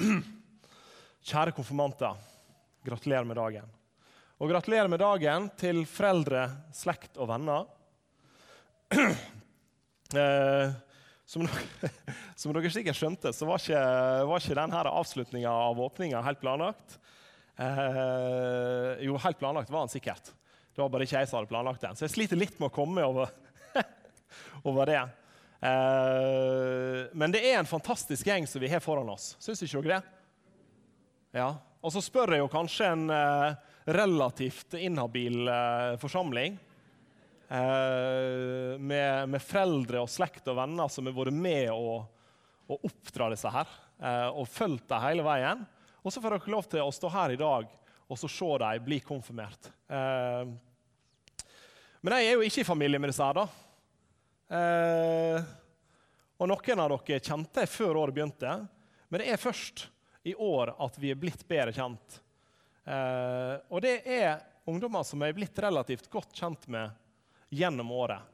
Kjære konfirmanter, gratulerer med dagen. Og gratulerer med dagen til foreldre, slekt og venner. Eh, som, som, dere sikkert skjønte, så var ikke, var ikke denne avslutninga av åpninga helt planlagt. Eh, jo, helt planlagt var den sikkert. Det var bare ikke jeg som hadde planlagt den. Så jeg sliter litt med å komme over, over det. Eh, men det er en fantastisk gjeng som vi har foran oss. Syns ikke dere det? Ja. Og så spør jeg jo kanskje en eh, relativt inhabil eh, forsamling. Med, med, foreldre og slekt og venner som har vært med å, å oppdra disse her. Og fulgt dem hele veien. Og så får dere lov til å stå her i dag og så se dem bli konfirmert. Men jeg er jo ikke i familie med disse her, da. Og noen av dere kjente jeg før året begynte. Men det er først i år at vi er blitt bedre kjent. Eh, og det er ungdommer som jeg er blitt relativt godt kjent med gjennom året.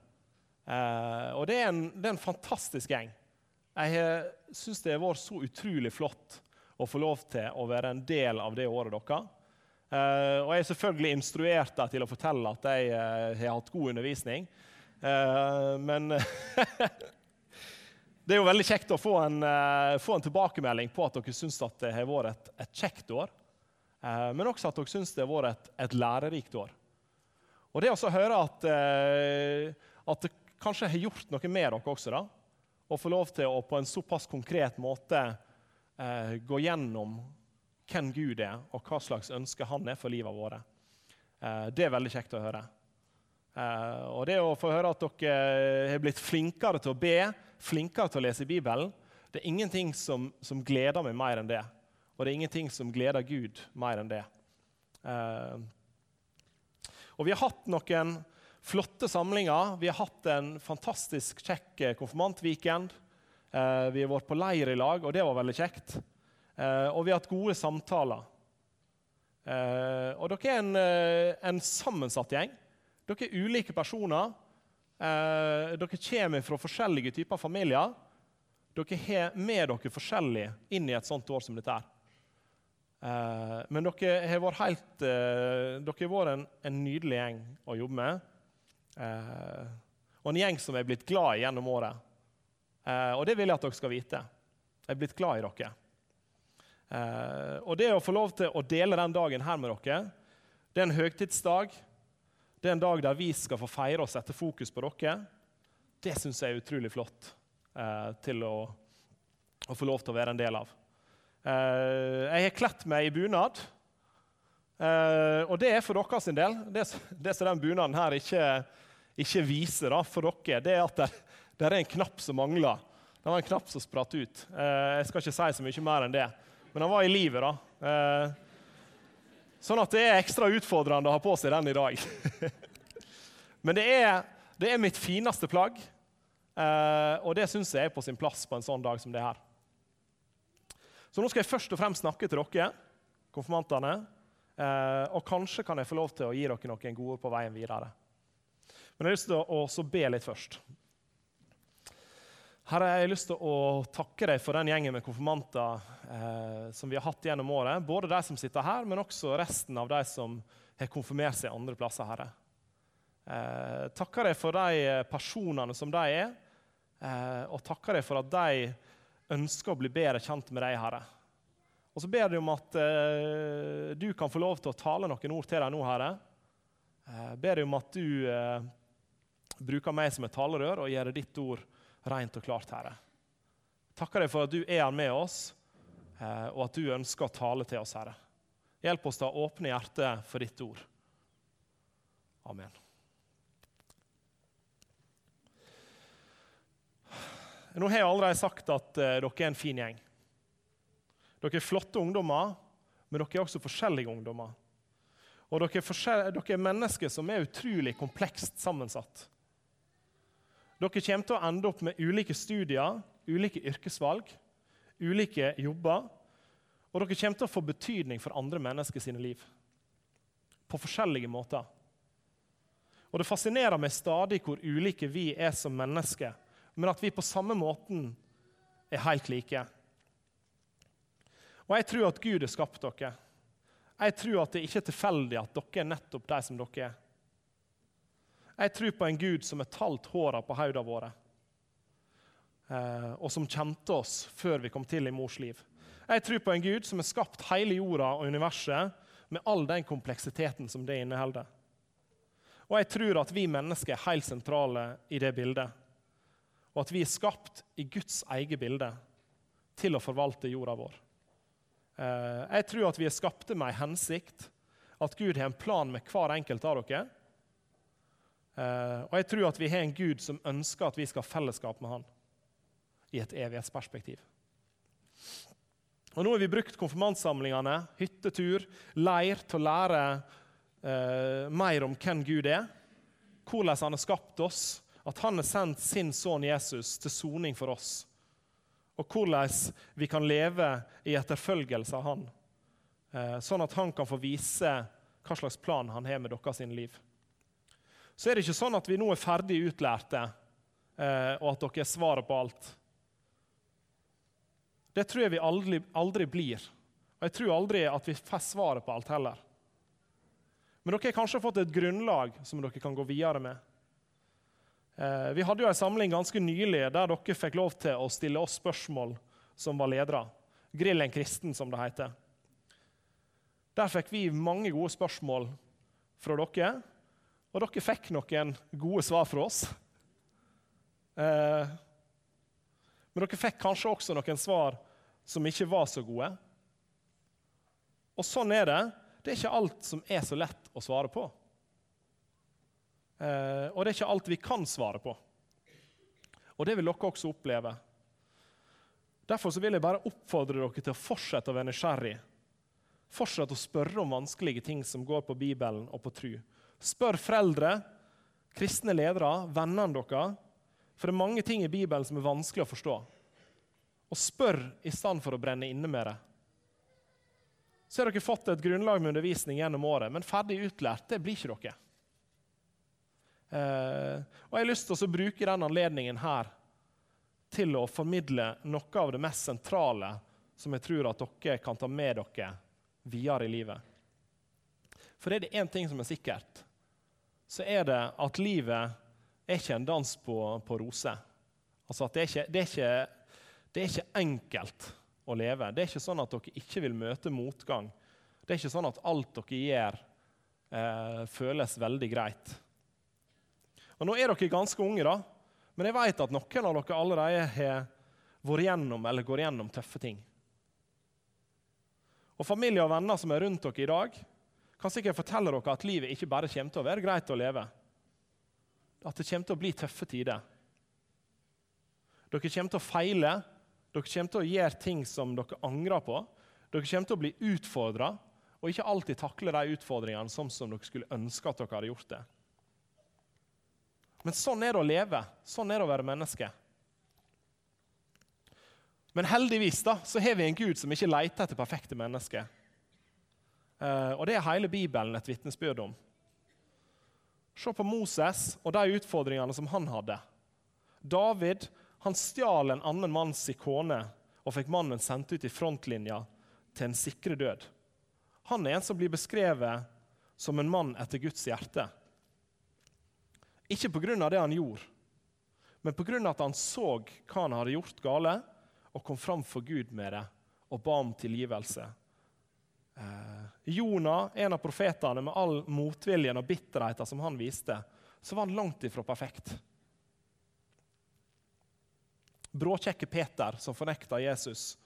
Eh, og det er, en, det er, en, fantastisk gjeng. Jeg syns det har vært så utrolig flott å få lov til å være en del av det året deres. Eh, og jeg er selvfølgelig instruert til å fortelle at jeg eh, har hatt god undervisning. Eh, men Det er jo veldig kjekt å få en, uh, få en tilbakemelding på at dere syns at det har vært et, et kjekt år. Uh, men også at dere syns det har vært et, et, lærerikt år. Og det å høre at, uh, at, det kanskje har gjort noe med dere også, da, å få lov til å på en såpass konkret måte gå gjennom hvem Gud er, og hva slags ønske han er for livet vårt, det er veldig kjekt å høre. og det å få høre at dere har blitt flinkere til å be, flinkere til å lese Bibelen. Det er ingenting som, som, gleder meg mer enn det. Og det er ingenting som gleder Gud mer enn det. Eh. og vi har hatt noen flotte samlinger. Vi har hatt en fantastisk kjekk eh, konfirmantweekend. Eh, vi har vært på leir i lag, og det var veldig kjekt. Eh, og vi har hatt gode samtaler. og dere er en, en sammensatt gjeng. Dere er ulike personer Eh, dere kommer fra forskjellige typer familier. Dere har med dere forskjellig inn i et sånt år som dette her. Eh, men dere har vært, helt, eh, dere har vært en, en, nydelig gjeng å jobbe med. Eh, og en gjeng som er blitt glad i gjennom året. Eh, og det vil jeg at dere skal vite. Jeg er blitt glad i dere. Eh, og det å få lov til å dele den dagen her med dere, det er en høgtidsdag. Det er en dag der vi skal få feire og sette fokus på dere. Det syns jeg er utrolig flott eh, til å, å, få lov til å være en del av. Eh, jeg har kledd meg i bunad. Eh, og det er for dere sin del. Det, som den bunaden her ikke, ikke viser da, for dere, det er at det, det, er en knapp som mangler. Det var en knapp som spratt ut. Eh, jeg skal ikke si så mye mer enn det. Men han var i livet. da. Sånn at det er ekstra utfordrende å ha på seg den i dag. Men det er, det er, mitt fineste plagg, eh, og det syns jeg er på sin plass på en sånn dag som det her. Så nå skal jeg først og fremst snakke til dere, konfirmantene. Eh, og kanskje kan jeg få lov til å gi dere noen gode på veien videre. Men jeg har lyst til å be litt først. Herre, jeg har lyst til å takke deg for den gjengen med konfirmanter eh, som vi har hatt gjennom året. Både de som sitter her, men også resten av de som har konfirmert seg andre plasser. Herre. Eh, takker deg for de personene som de er, eh, og takker deg for at de ønsker å bli bedre kjent med deg, Herre. Og så ber jeg om at eh, du kan få lov til å tale noen ord til dem nå, Herre. Eh, ber jeg om at du eh, bruker meg som et talerør og gjør ditt ord rent og klart, Herre. Takker deg for at du er her med oss, eh, og at du ønsker å tale til oss, Herre. Hjelp oss til å åpne hjertet for ditt ord. Amen. Nå har jeg allerede sagt at uh, dere er en fin gjeng. Dere er flotte ungdommer, men dere er også forskjellige ungdommer. Og dere er, dere er mennesker som er utrolig komplekst sammensatt. Dere kommer til å ende opp med ulike studier, ulike yrkesvalg, ulike jobber. Og dere kommer til å få betydning for andre mennesker sine liv. På forskjellige måter. Og Det fascinerer meg stadig hvor ulike vi er som mennesker, men at vi på samme måten er helt like. Og jeg tror at Gud har skapt dere. Jeg tror at det ikke er tilfeldig at dere er nettopp de som dere er. Jeg tror på en Gud som har talt håra på hodene våre, eh, og som kjente oss før vi kom til i mors liv. Jeg tror på en Gud som har skapt hele jorda og universet med all den kompleksiteten som det inneholder. Og jeg tror at vi mennesker er helt sentrale i det bildet. Og at vi er skapt i Guds eget bilde til å forvalte jorda vår. Eh, jeg tror at vi er skapte med en hensikt, at Gud har en plan med hver enkelt av dere. Eh, og jeg tror at vi har en Gud som ønsker at vi skal ha fellesskap med han i et evighetsperspektiv. Og Nå har vi brukt konfirmantsamlingene, hyttetur, leir, til å lære eh, mer om hvem Gud er. Hvordan han har skapt oss, at han har sendt sin sønn Jesus til soning for oss. Og hvordan vi kan leve i etterfølgelse av han, eh, sånn at han kan få vise hva slags plan han har med deres liv så er det ikke sånn at vi nå er ferdig utlærte, eh, og at dere er svaret på alt. Det tror jeg vi aldri, aldri blir. Og jeg tror aldri at vi får svaret på alt heller. Men dere har kanskje fått et grunnlag som dere kan gå videre med. Eh, vi hadde jo en samling ganske nylig der dere fikk lov til å stille oss spørsmål som var ledere. Grill en kristen, som det heter. Der fikk vi mange gode spørsmål fra dere og dere fikk noen gode svar fra oss. Eh, men dere fikk kanskje også noen svar som ikke var så gode. Og sånn er det. Det er ikke alt som er så lett å svare på. Eh, og det er ikke alt vi kan svare på. Og det vil dere også oppleve. Derfor vil jeg bare oppfordre dere til å fortsette å være nysgjerrig. Fortsette å spørre om vanskelige ting som går på Bibelen og på tru. Spør foreldre, kristne ledere, vennene deres. For det er mange ting i Bibelen som er vanskelig å forstå. Og spør i stedet for å brenne inne med det. Så har dere fått et grunnlag med undervisning gjennom året, men ferdig utlært det blir ikke dere. Eh, og Jeg har lyst til å bruke denne anledningen her til å formidle noe av det mest sentrale som jeg tror at dere kan ta med dere videre i livet. For er det én ting som er sikkert, så er det at livet er ikke en dans på, på roser. Altså det er, ikke, det, er ikke, det er ikke enkelt å leve. Det er ikke sånn at dere ikke vil møte motgang. Det er ikke sånn at alt dere gjør, eh, føles veldig greit. Og Nå er dere ganske unge, da, men jeg vet at noen av dere allerede har vært gjennom eller går gjennom tøffe ting. Og Familie og venner som er rundt dere i dag, kan sikkert fortelle dere at livet ikke bare kommer til å være greit å leve. At det kommer til å bli tøffe tider. Dere kommer til å feile, dere kommer til å gjøre ting som dere angrer på. Dere kommer til å bli utfordra og ikke alltid takle de utfordringene sånn som dere skulle ønske at dere hadde gjort det. Men sånn er det å leve. Sånn er det å være menneske. Men heldigvis da, så har vi en Gud som ikke leter etter perfekte mennesker. Eh, og Det er hele Bibelen et vitnesbyrd om. Se på Moses og de utfordringene som han hadde. David han stjal en annen manns kone og fikk mannen sendt ut i frontlinja til en sikre død. Han er en som blir beskrevet som en mann etter Guds hjerte. Ikke pga. det han gjorde, men pga. at han så hva han hadde gjort gale, og kom fram for Gud med det og ba om tilgivelse. Eh, Jonah, en av profetene, med all motviljen og bitterheten som han viste, så var han langt ifra perfekt. Bråkjekke Peter, som fornekta Jesus.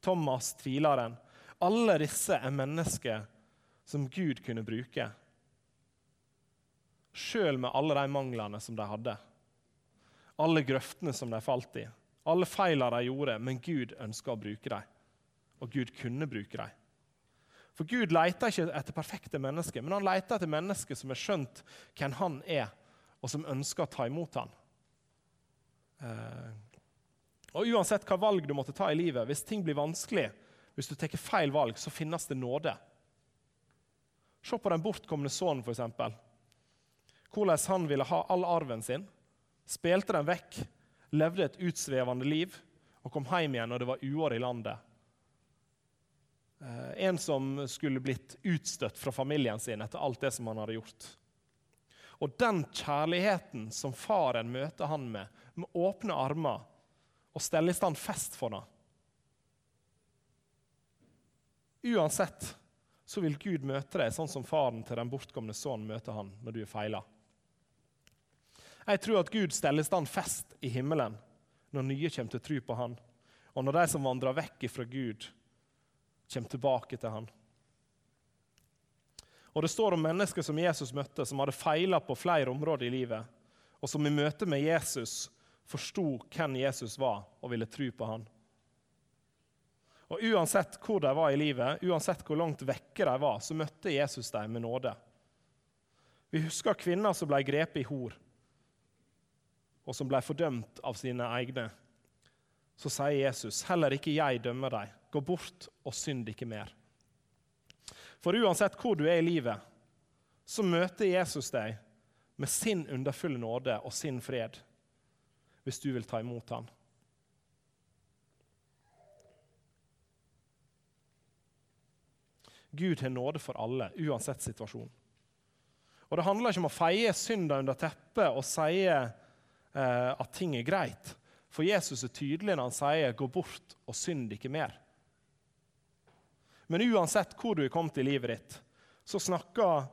Thomas, tvileren. Alle disse er mennesker som Gud kunne bruke. Sjøl med alle de manglene som de hadde. Alle grøftene som de falt i. Alle feilene de gjorde, men Gud ønska å bruke dem. Og Gud kunne bruke dem. For Gud leter ikke etter perfekte mennesker, men han leter etter mennesker som har skjønt hvem han er, og som ønsker å ta imot han. Eh, og Uansett hva valg du måtte ta i livet, hvis ting blir vanskelig, hvis du tar feil valg, så finnes det nåde. Se på den bortkomne sønnen, f.eks. Hvordan han ville ha all arven sin. Spilte den vekk, levde et utsvevende liv og kom hjem igjen når det var uår i landet. En som skulle blitt utstøtt fra familien sin etter alt det som han hadde gjort. Og den kjærligheten som faren møter han med, med åpne armer og steller i stand fest for ham Uansett så vil Gud møte deg sånn som faren til den bortkomne sønnen møter han når du er feila. Jeg tror at Gud steller i stand fest i himmelen når nye kommer til tro på han, og når de som vandrer vekk fra Gud, kommer tilbake til han. Og Det står om mennesker som Jesus møtte, som hadde feila på flere områder i livet, og som i møte med Jesus forsto hvem Jesus var, og ville tro på han. Og Uansett hvor de var i livet, uansett hvor langt vekke de var, så møtte Jesus dem med nåde. Vi husker kvinner som ble grepet i hor, og som ble fordømt av sine egne. Så sier Jesus, 'Heller ikke jeg dømmer deg. Gå bort og synd ikke mer.' For uansett hvor du er i livet, så møter Jesus deg med sin underfulle nåde og sin fred, hvis du vil ta imot ham. Gud har nåde for alle, uansett situasjon. Og Det handler ikke om å feie synda under teppet og si eh, at ting er greit. For Jesus er tydelig når han sier 'gå bort og synd ikke mer'. Men uansett hvor du er kommet i livet ditt, så, snakker,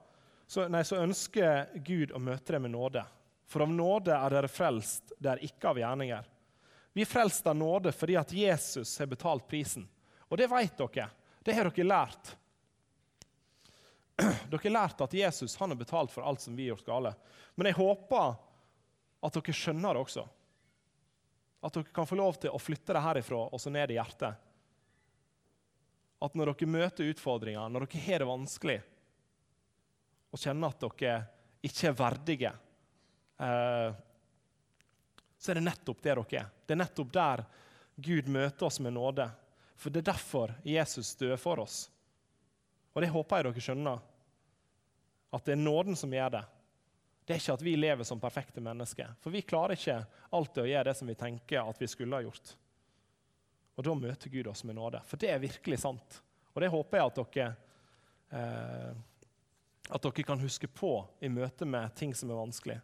så, nei, så ønsker Gud å møte deg med nåde. For av nåde er dere frelst, det er ikke av gjerninger. Vi er frelst av nåde fordi at Jesus har betalt prisen. Og det vet dere. Det har dere lært. Dere har lært at Jesus han har betalt for alt som vi har gjort gale. Men jeg håper at dere skjønner det også. At dere kan få lov til å flytte det herifra og så ned i hjertet. At når dere møter utfordringer, når dere har det vanskelig, og kjenner at dere ikke er verdige, eh, så er det nettopp det dere er. Det er nettopp der Gud møter oss med nåde. For det er derfor Jesus døde for oss. Og det håper jeg dere skjønner. At det er nåden som gjør det. Det er ikke at vi lever som perfekte mennesker. For vi klarer ikke alltid å gjøre det som vi tenker at vi skulle ha gjort. Og da møter Gud oss med nåde. For det er virkelig sant. Og det håper jeg at dere, eh, at dere kan huske på i møte med ting som er vanskelig.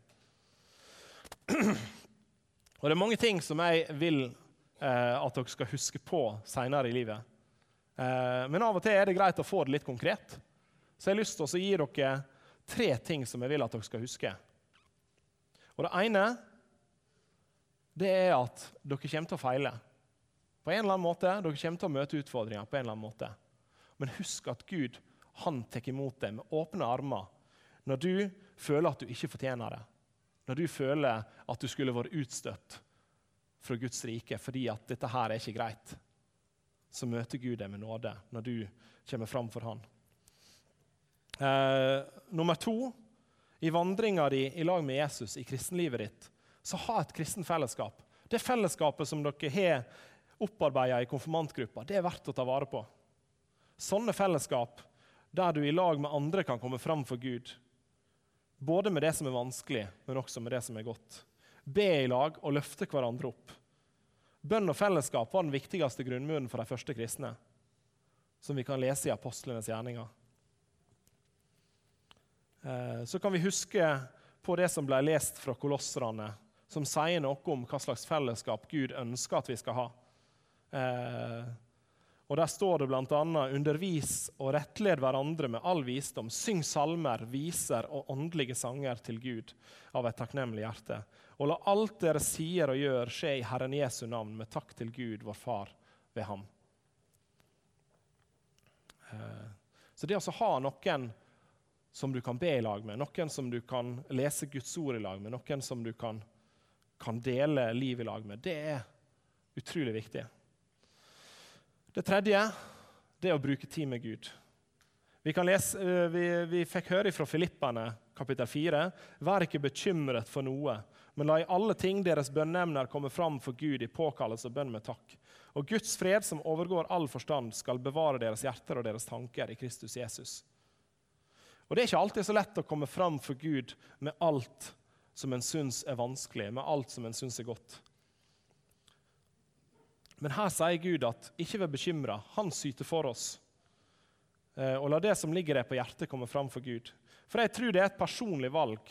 Og det er mange ting som jeg vil eh, at dere skal huske på seinere i livet. Eh, men av og til er det greit å få det litt konkret. Så jeg har lyst til å gi dere tre ting som jeg vil at dere skal huske. Og Det ene det er at dere kommer til å feile. På en eller annen måte, Dere kommer til å møte utfordringer. på en eller annen måte. Men husk at Gud han tar imot deg med åpne armer når du føler at du ikke fortjener det. Når du føler at du skulle vært utstøtt fra Guds rike fordi at dette her er ikke greit. Så møter Gud deg med nåde når du kommer fram for Han. Eh, nummer to i vandringa di i lag med Jesus i kristenlivet ditt, så ha et kristen fellesskap. Det fellesskapet som dere har opparbeida i konfirmantgruppa, det er verdt å ta vare på. Sånne fellesskap der du i lag med andre kan komme fram for Gud. Både med det som er vanskelig, men også med det som er godt. Be i lag og løfte hverandre opp. Bønn og fellesskap var den viktigste grunnmuren for de første kristne, som vi kan lese i apostlenes gjerninger. Eh, så kan vi huske på det som ble lest fra kolosserne, som sier noe om hva slags fellesskap Gud ønsker at vi skal ha. Eh, og Der står det bl.a.: Undervis og rettled hverandre med all visdom. Syng salmer, viser og åndelige sanger til Gud av et takknemlig hjerte. Og la alt dere sier og gjør, skje i Herren Jesu navn, med takk til Gud, vår Far, ved Ham. Eh, så det å ha noen som du kan be i lag med, noen som du kan lese Guds ord i lag med, noen som du kan, kan dele liv i lag med. Det er utrolig viktig. Det tredje det er å bruke tid med Gud. Vi, lese, eh, vi, vi fikk høre fra Filippane kapittel 4.: Vær ikke bekymret for noe, men la i alle ting deres bønneemner komme fram for Gud i påkallelse og bønn med takk. Og Guds fred, som overgår all forstand, skal bevare deres hjerter og deres tanker i Kristus Jesus. Og Det er ikke alltid så lett å komme fram for Gud med alt som en syns er vanskelig, med alt som en syns er godt. Men her sier Gud at ikke vær bekymra, han syter for oss. eh, og la det som ligger deg på hjertet, komme fram for Gud. For jeg tror det er et personlig valg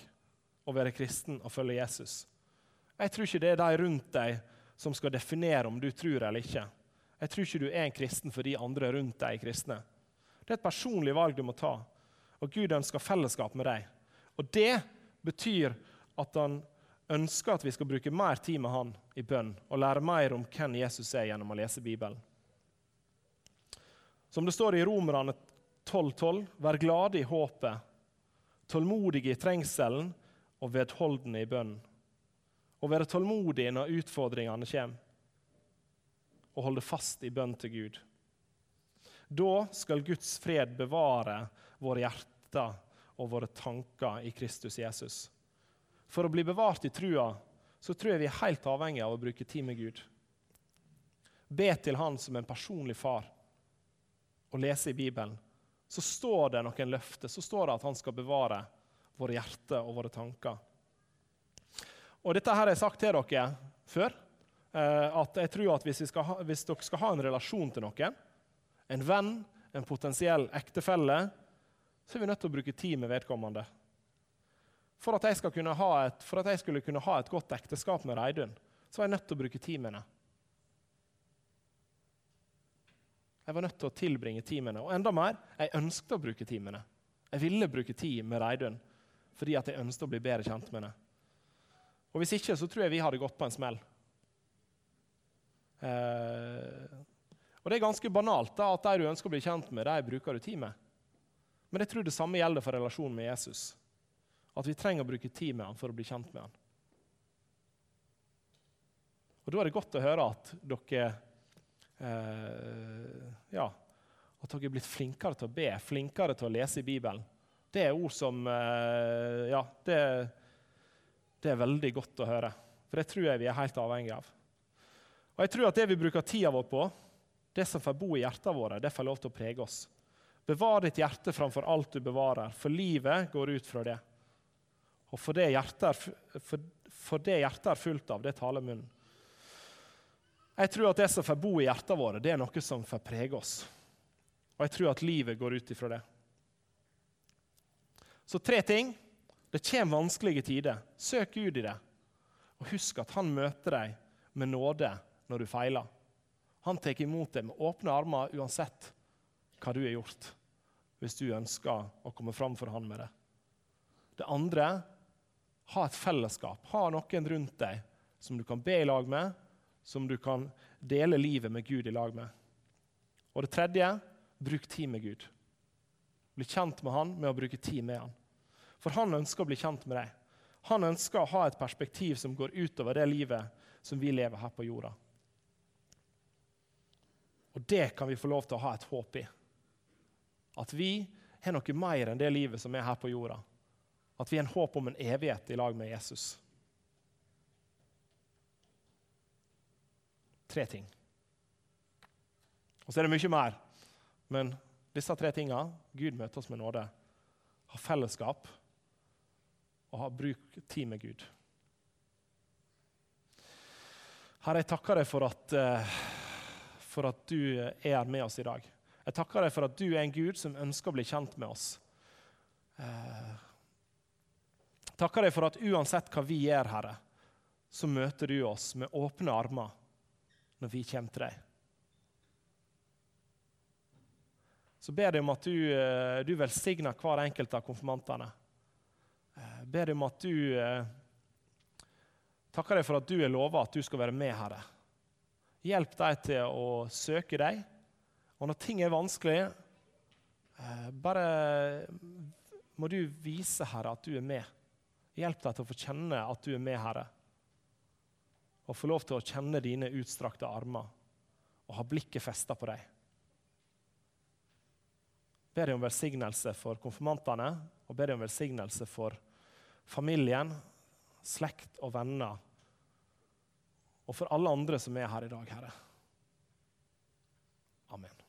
å være kristen og følge Jesus. Jeg tror ikke det er de rundt deg som skal definere om du tror eller ikke. Jeg tror ikke du er en kristen fordi andre rundt deg er kristne. Det er et personlig valg du må ta, og Gud ønsker fellesskap med deg. Og det betyr at han ønsker at vi skal bruke mer tid med han i bønn og lære mer om hvem Jesus er gjennom å lese Bibelen. Som det står i Romerne 12,12.: Vær glade i håpet, tålmodige i trengselen og vedholdende i bønnen. Å være tålmodig når utfordringene kommer, og holde fast i bønn til Gud. Da skal Guds fred bevare våre hjerter og våre tanker i Kristus Jesus. For å bli bevart i trua så tror jeg vi er helt avhengig av å bruke tid med Gud. Be til Han som en personlig far og lese i Bibelen. Så står det noen løfter. Så står det at Han skal bevare våre hjerter og våre tanker. Og Dette her har jeg sagt til dere før. Eh, at jeg tror at hvis, ha, hvis, dere skal ha en relasjon til noen, en venn, en potensiell ektefelle, så er vi nødt til å bruke tid med vedkommende. For at et, for at jeg skulle kunne ha et godt ekteskap med Reidun, så var jeg nødt til å bruke tid med henne. Jeg var nødt til å tilbringe tid med henne. Og enda mer, jeg ønsket å bruke tid med henne. Jeg ville bruke tid med Reidun fordi at jeg ønsket å bli bedre kjent med henne. Og Hvis ikke, så tror jeg vi hadde gått på en smell. Eh, og Det er ganske banalt da, at de du ønsker å bli kjent med, de bruker du tid med. Men jeg tror det samme gjelder for relasjonen med Jesus. At vi trenger å bruke tid med han for å bli kjent med han. Og Da er det godt å høre at dere eh, ja, at dere er blitt flinkere til å be, flinkere til å lese i Bibelen. Det er ord som eh, Ja, det, det, er veldig godt å høre. For det tror jeg vi er helt avhengig av. Og jeg tror at det vi bruker tida vår på, det som får bo i hjertene våre, det får lov til å prege oss. Bevar ditt hjerte framfor alt du bevarer, for livet går ut fra det. Og for det hjertet er, for, for det hjertet er fullt av, det taler munnen. Jeg tror at det som får bo i hjertene våre, det er noe som får prege oss. Og jeg tror at livet går ut ifra det. Så tre ting. Det kommer vanskelige tider. Søk Gud i det. Og husk at han møter deg med nåde når du feiler. Han tar imot deg med åpne armer uansett hva du har gjort, hvis du ønsker å komme fram for han med det. Det andre ha et fellesskap. Ha noen rundt deg som du kan be i lag med, som du kan dele livet med Gud i lag med. Og det tredje bruk tid med Gud. Bli kjent med han med å bruke tid med han. For han ønsker å bli kjent med deg. Han ønsker å ha et perspektiv som går utover det livet som vi lever her på jorda. Og det kan vi få lov til å ha et håp i. At vi har noe mer enn det livet som er her på jorda. At vi har en håp om en evighet i lag med Jesus. Tre ting. Og så er det mye mer. Men disse tre tinga Gud møter oss med nåde. Ha fellesskap og ha bruk tid med Gud. Herre, jeg takker deg for at, uh, for at du er med oss i dag. Jeg takker deg for at du er en Gud som ønsker å bli kjent med oss. Takker deg for at uansett hva vi gjør, Herre, så møter du oss med åpne armer når vi kommer til deg. Så ber jeg om at du, eh, du velsigner hver enkelt av konfirmantene. Eh, ber jeg om at du eh, Takker deg for at du er lova at du skal være med, Herre. Hjelp dem til å søke deg. Og når ting er vanskelig, bare må du vise, Herre, at du er med. Hjelp deg til å få kjenne at du er med, Herre. Og få lov til å kjenne dine utstrakte armer og ha blikket festa på deg ber deg om velsignelse for konfirmantene og ber deg om velsignelse for familien, slekt og venner. Og for alle andre som er her i dag, Herre. Amen.